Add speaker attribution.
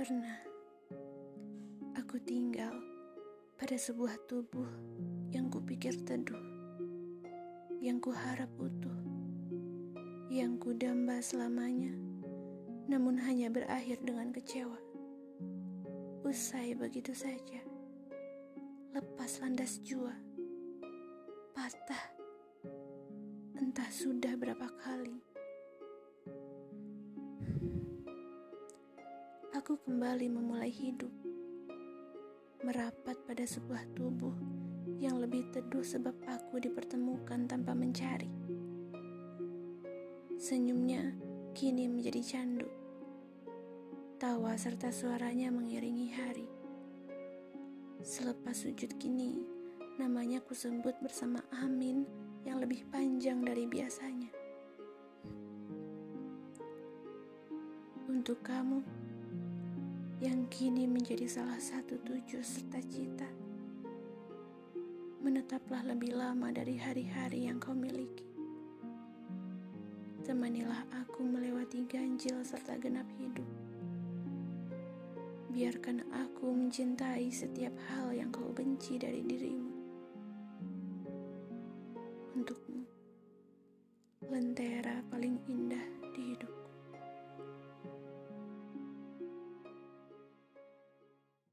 Speaker 1: Pernah aku tinggal pada sebuah tubuh yang kupikir teduh, yang kuharap utuh, yang kudamba selamanya, namun hanya berakhir dengan kecewa. Usai begitu saja, lepas landas jua, patah, entah sudah berapa kali. Aku kembali memulai hidup, merapat pada sebuah tubuh yang lebih teduh sebab aku dipertemukan tanpa mencari. Senyumnya kini menjadi candu, tawa serta suaranya mengiringi hari. Selepas sujud kini, namanya kusebut bersama Amin yang lebih panjang dari biasanya. Untuk kamu, kini menjadi salah satu tujuh serta cita. Menetaplah lebih lama dari hari-hari yang kau miliki. Temanilah aku melewati ganjil serta genap hidup. Biarkan aku mencintai setiap hal yang kau benci dari dirimu. Untukmu, lentera